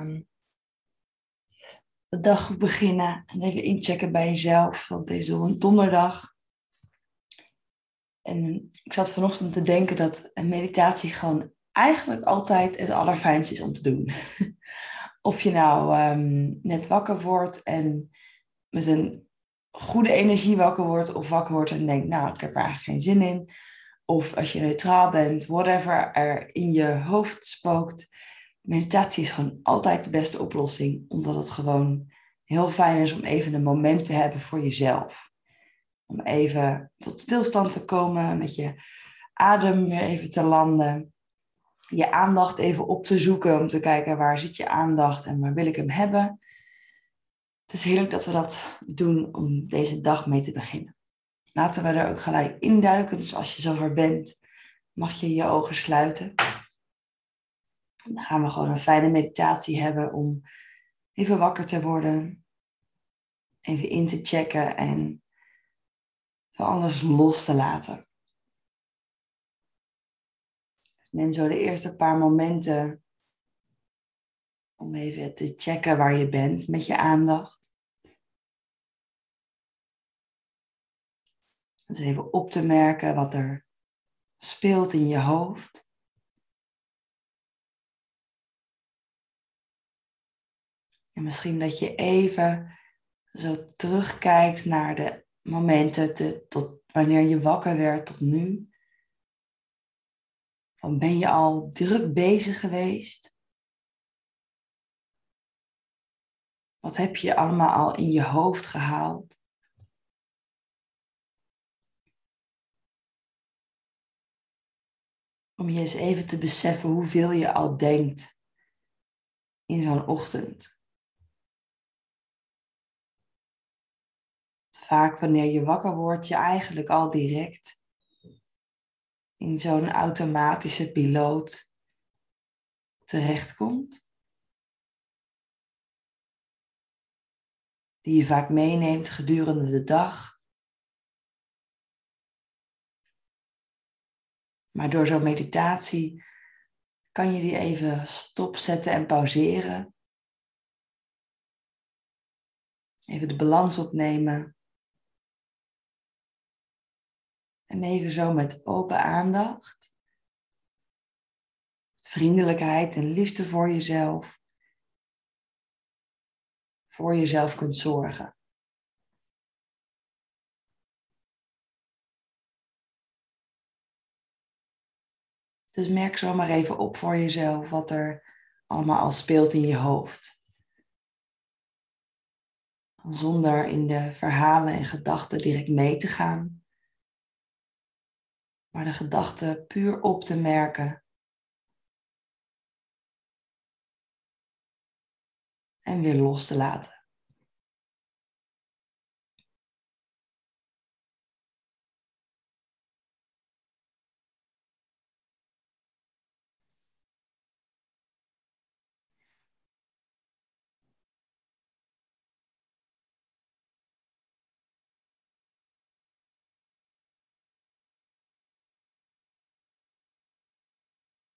aan de dag beginnen en even inchecken bij jezelf. Want deze is donderdag. En ik zat vanochtend te denken dat een meditatie gewoon eigenlijk altijd het allerfijnste is om te doen. of je nou ehm, net wakker wordt en met een goede energie wakker wordt, of wakker wordt en denkt, nou, ik heb er eigenlijk geen zin in. Of als je neutraal bent, whatever er in je hoofd spookt. Meditatie is gewoon altijd de beste oplossing, omdat het gewoon heel fijn is om even een moment te hebben voor jezelf. Om even tot stilstand te komen, met je adem weer even te landen. Je aandacht even op te zoeken om te kijken waar zit je aandacht en waar wil ik hem hebben. Het is heerlijk dat we dat doen om deze dag mee te beginnen. Laten we er ook gelijk induiken. Dus als je zover bent, mag je je ogen sluiten. Dan gaan we gewoon een fijne meditatie hebben om even wakker te worden. Even in te checken en van alles los te laten. Neem zo de eerste paar momenten om even te checken waar je bent met je aandacht. Dus even op te merken wat er speelt in je hoofd. En misschien dat je even zo terugkijkt naar de momenten te, tot wanneer je wakker werd tot nu. Dan ben je al druk bezig geweest? Wat heb je allemaal al in je hoofd gehaald? Om je eens even te beseffen hoeveel je al denkt in zo'n ochtend. Vaak wanneer je wakker wordt, je eigenlijk al direct in zo'n automatische piloot terechtkomt. Die je vaak meeneemt gedurende de dag. Maar door zo'n meditatie kan je die even stopzetten en pauzeren. Even de balans opnemen. En even zo met open aandacht, vriendelijkheid en liefde voor jezelf, voor jezelf kunt zorgen. Dus merk zo maar even op voor jezelf wat er allemaal al speelt in je hoofd. Zonder in de verhalen en gedachten direct mee te gaan maar de gedachten puur op te merken. En weer los te laten.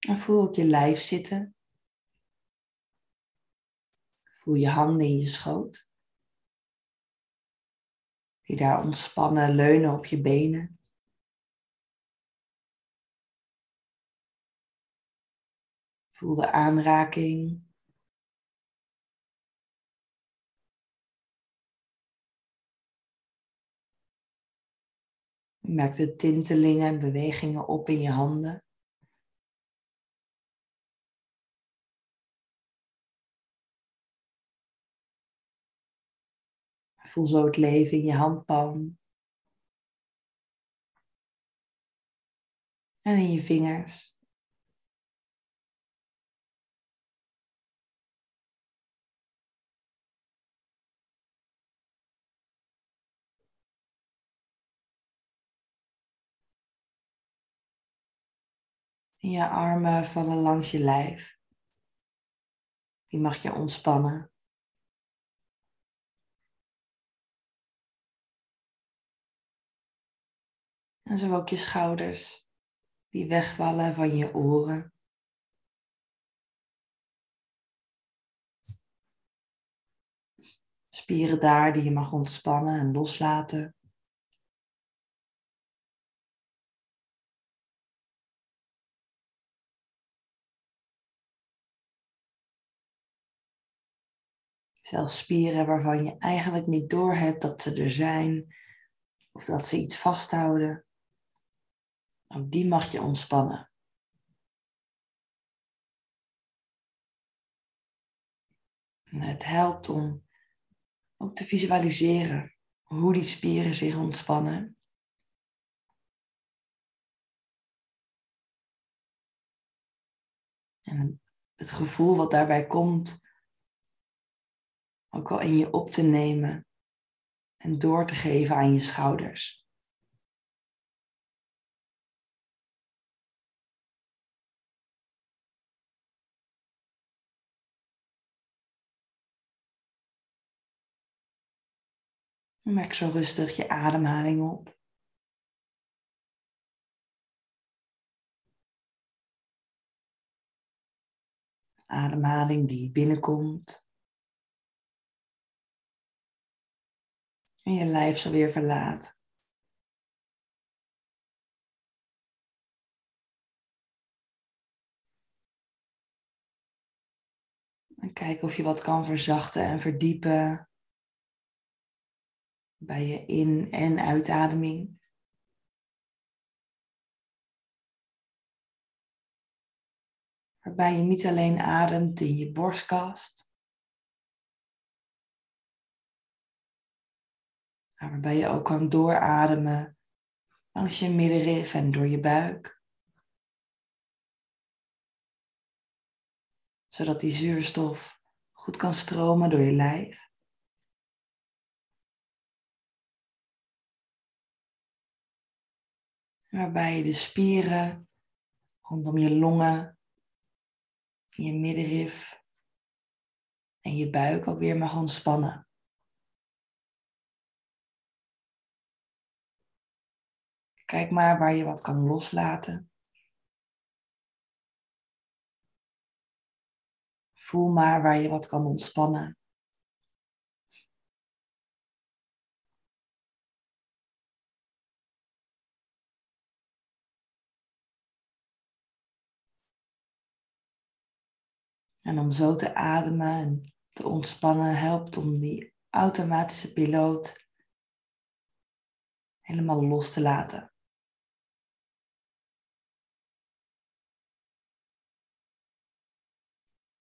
En voel ook je lijf zitten. Voel je handen in je schoot. Die daar ontspannen leunen op je benen. Voel de aanraking. Merk de tintelingen en bewegingen op in je handen. Voel zo het leven in je handpalm. En in je vingers. En je armen vallen langs je lijf. Die mag je ontspannen. En zo ook je schouders die wegvallen van je oren. Spieren daar die je mag ontspannen en loslaten. Zelfs spieren waarvan je eigenlijk niet doorhebt dat ze er zijn of dat ze iets vasthouden. Ook die mag je ontspannen. En het helpt om ook te visualiseren hoe die spieren zich ontspannen. En het gevoel wat daarbij komt, ook al in je op te nemen en door te geven aan je schouders. Merk zo rustig je ademhaling op. Ademhaling die binnenkomt. En je lijf zo weer verlaat. En kijk of je wat kan verzachten en verdiepen bij je in- en uitademing. Waarbij je niet alleen ademt in je borstkast, maar waarbij je ook kan doorademen langs je middenrif en door je buik. Zodat die zuurstof goed kan stromen door je lijf. Waarbij je de spieren rondom je longen, je middenrif en je buik ook weer mag ontspannen. Kijk maar waar je wat kan loslaten. Voel maar waar je wat kan ontspannen. En om zo te ademen en te ontspannen helpt om die automatische piloot helemaal los te laten.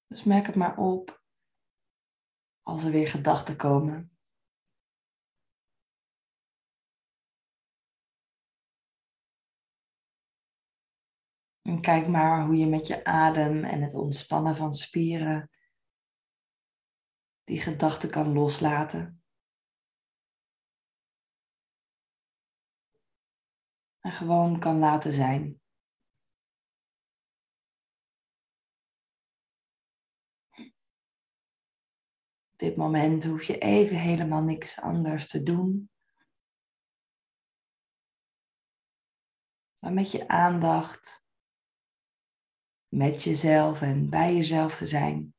Dus merk het maar op als er weer gedachten komen. En kijk maar hoe je met je adem en het ontspannen van spieren die gedachten kan loslaten. En gewoon kan laten zijn. Op dit moment hoef je even helemaal niks anders te doen. Met je aandacht met jezelf en bij jezelf te zijn.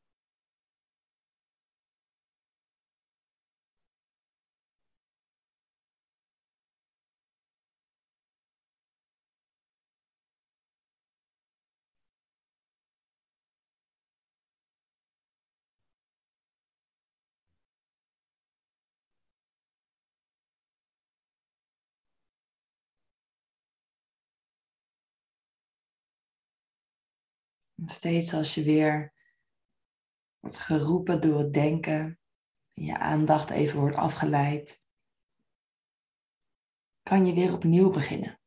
Steeds als je weer wordt geroepen door het denken, en je aandacht even wordt afgeleid, kan je weer opnieuw beginnen.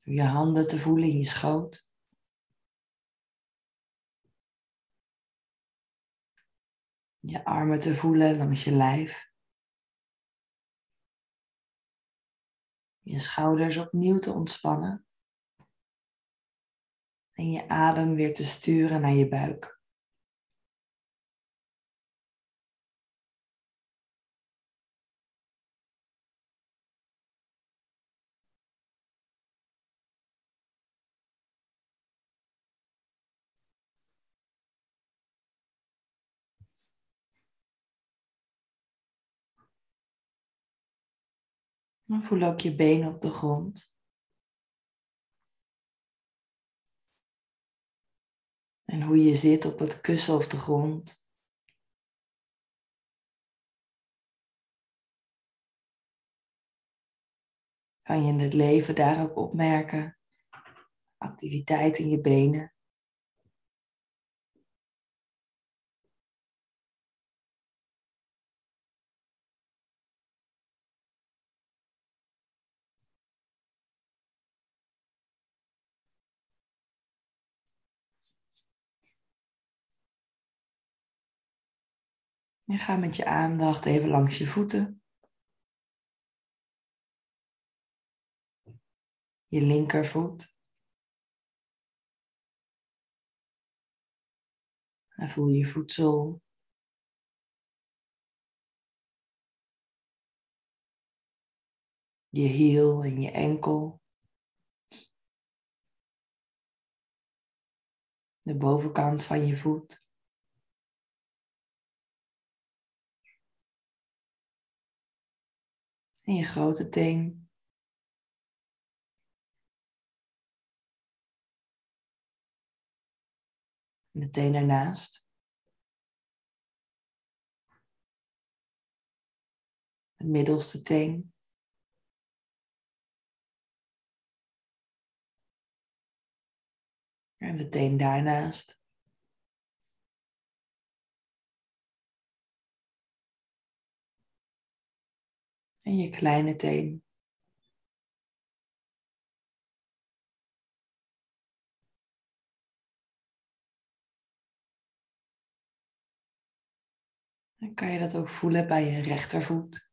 Door je handen te voelen in je schoot. Je armen te voelen langs je lijf. Je schouders opnieuw te ontspannen en je adem weer te sturen naar je buik. Voel ook je benen op de grond. En hoe je zit op het kussen of de grond. Kan je in het leven daar ook opmerken? Activiteit in je benen. En ga met je aandacht even langs je voeten. Je linkervoet. En voel je voedsel. Je hiel en je enkel. De bovenkant van je voet. En je grote teen. En de teen ernaast. De middelste teen. En de teen daarnaast. En je kleine teen. Dan kan je dat ook voelen bij je rechtervoet.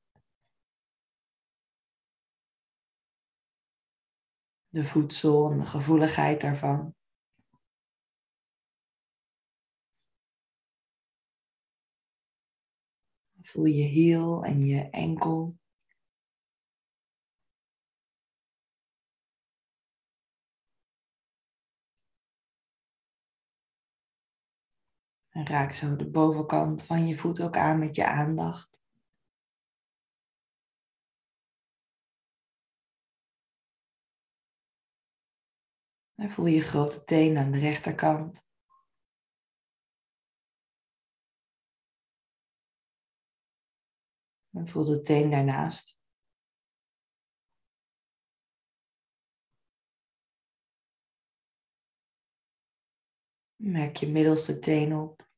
De voedsel en de gevoeligheid daarvan. Voel je hiel en je enkel. En raak zo de bovenkant van je voet ook aan met je aandacht. En voel je grote teen aan de rechterkant. En voel de teen daarnaast. Merk je middelste teen op.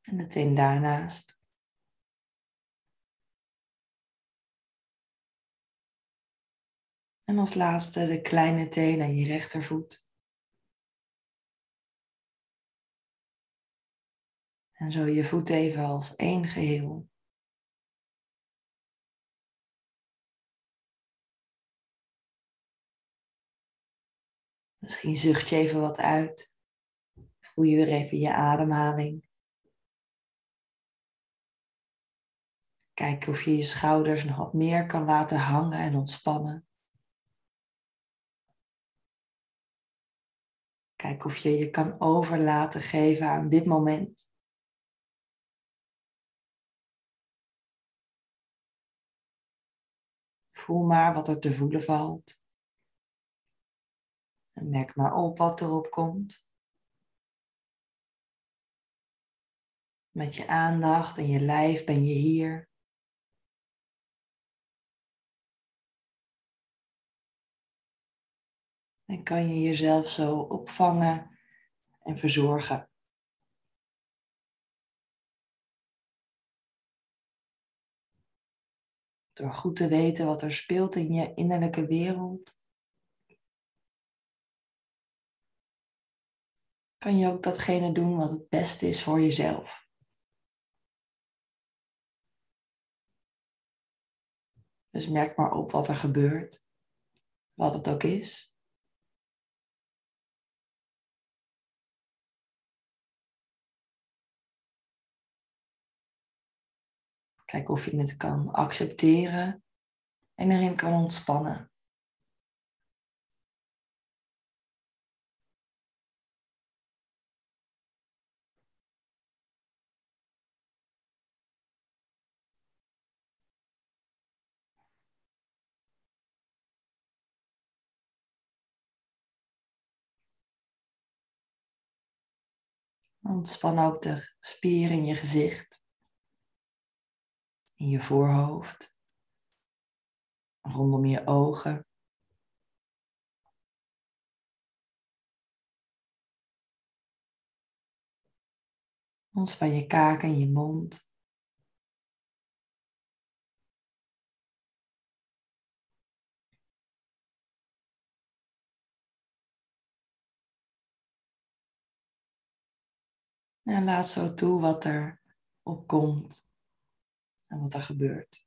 En de teen daarnaast. En als laatste de kleine teen aan je rechtervoet. En zo je voet even als één geheel. Misschien zucht je even wat uit. Voel je weer even je ademhaling. Kijk of je je schouders nog wat meer kan laten hangen en ontspannen. Kijk of je je kan overlaten geven aan dit moment. Voel maar wat er te voelen valt. En merk maar op wat erop komt. Met je aandacht en je lijf ben je hier. En kan je jezelf zo opvangen en verzorgen. Door goed te weten wat er speelt in je innerlijke wereld. Kan je ook datgene doen wat het beste is voor jezelf. Dus merk maar op wat er gebeurt, wat het ook is. Kijk of je het kan accepteren en erin kan ontspannen. Ontspan ook de spieren in je gezicht, in je voorhoofd, rondom je ogen. Ontspan je kaken en je mond. En laat zo toe wat er opkomt en wat er gebeurt.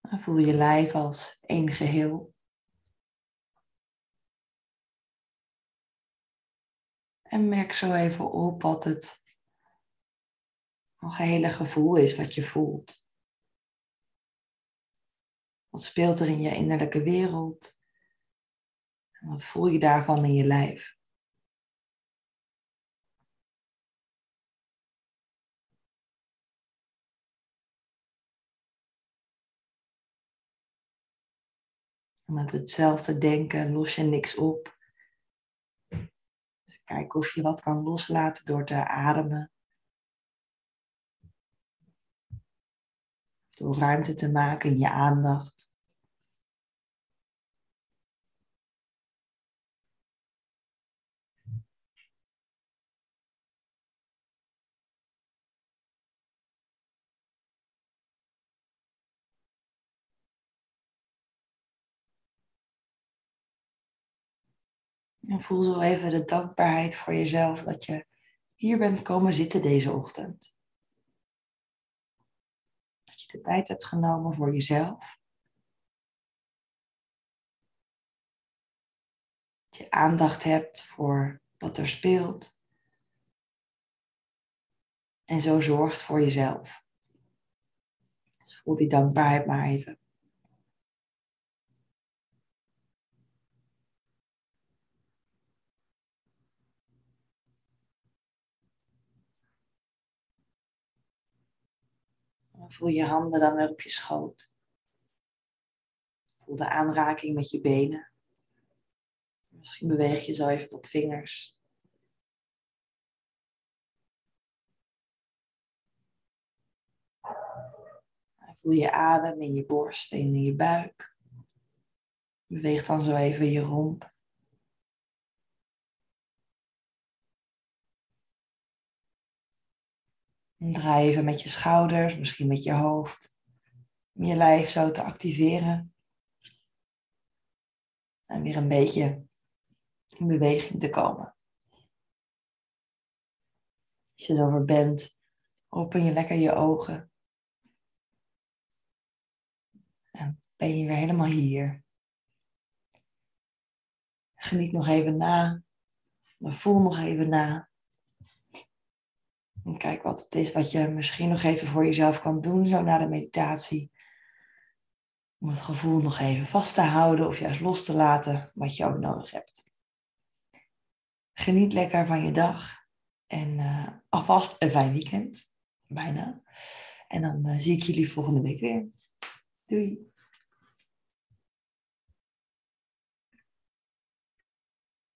Voel je lijf als één geheel. En merk zo even op wat het algehele gevoel is wat je voelt. Wat speelt er in je innerlijke wereld? En wat voel je daarvan in je lijf? met hetzelfde denken los je niks op. Dus kijk of je wat kan loslaten door te ademen. Door ruimte te maken in je aandacht. En voel zo even de dankbaarheid voor jezelf dat je hier bent komen zitten deze ochtend. De tijd hebt genomen voor jezelf. Dat je aandacht hebt voor wat er speelt. En zo zorgt voor jezelf. Dus voel die dankbaarheid maar even. Voel je handen dan weer op je schoot. Voel de aanraking met je benen. Misschien beweeg je zo even wat vingers. Voel je adem in je borst en in je buik. Beweeg dan zo even je romp. En draai even met je schouders, misschien met je hoofd, om je lijf zo te activeren. En weer een beetje in beweging te komen. Als je zover bent, open je lekker je ogen. En ben je weer helemaal hier. Geniet nog even na, maar voel nog even na. En kijk wat het is wat je misschien nog even voor jezelf kan doen, zo na de meditatie. Om het gevoel nog even vast te houden of juist los te laten, wat je ook nodig hebt. Geniet lekker van je dag en uh, alvast een fijn weekend. Bijna. En dan uh, zie ik jullie volgende week weer. Doei!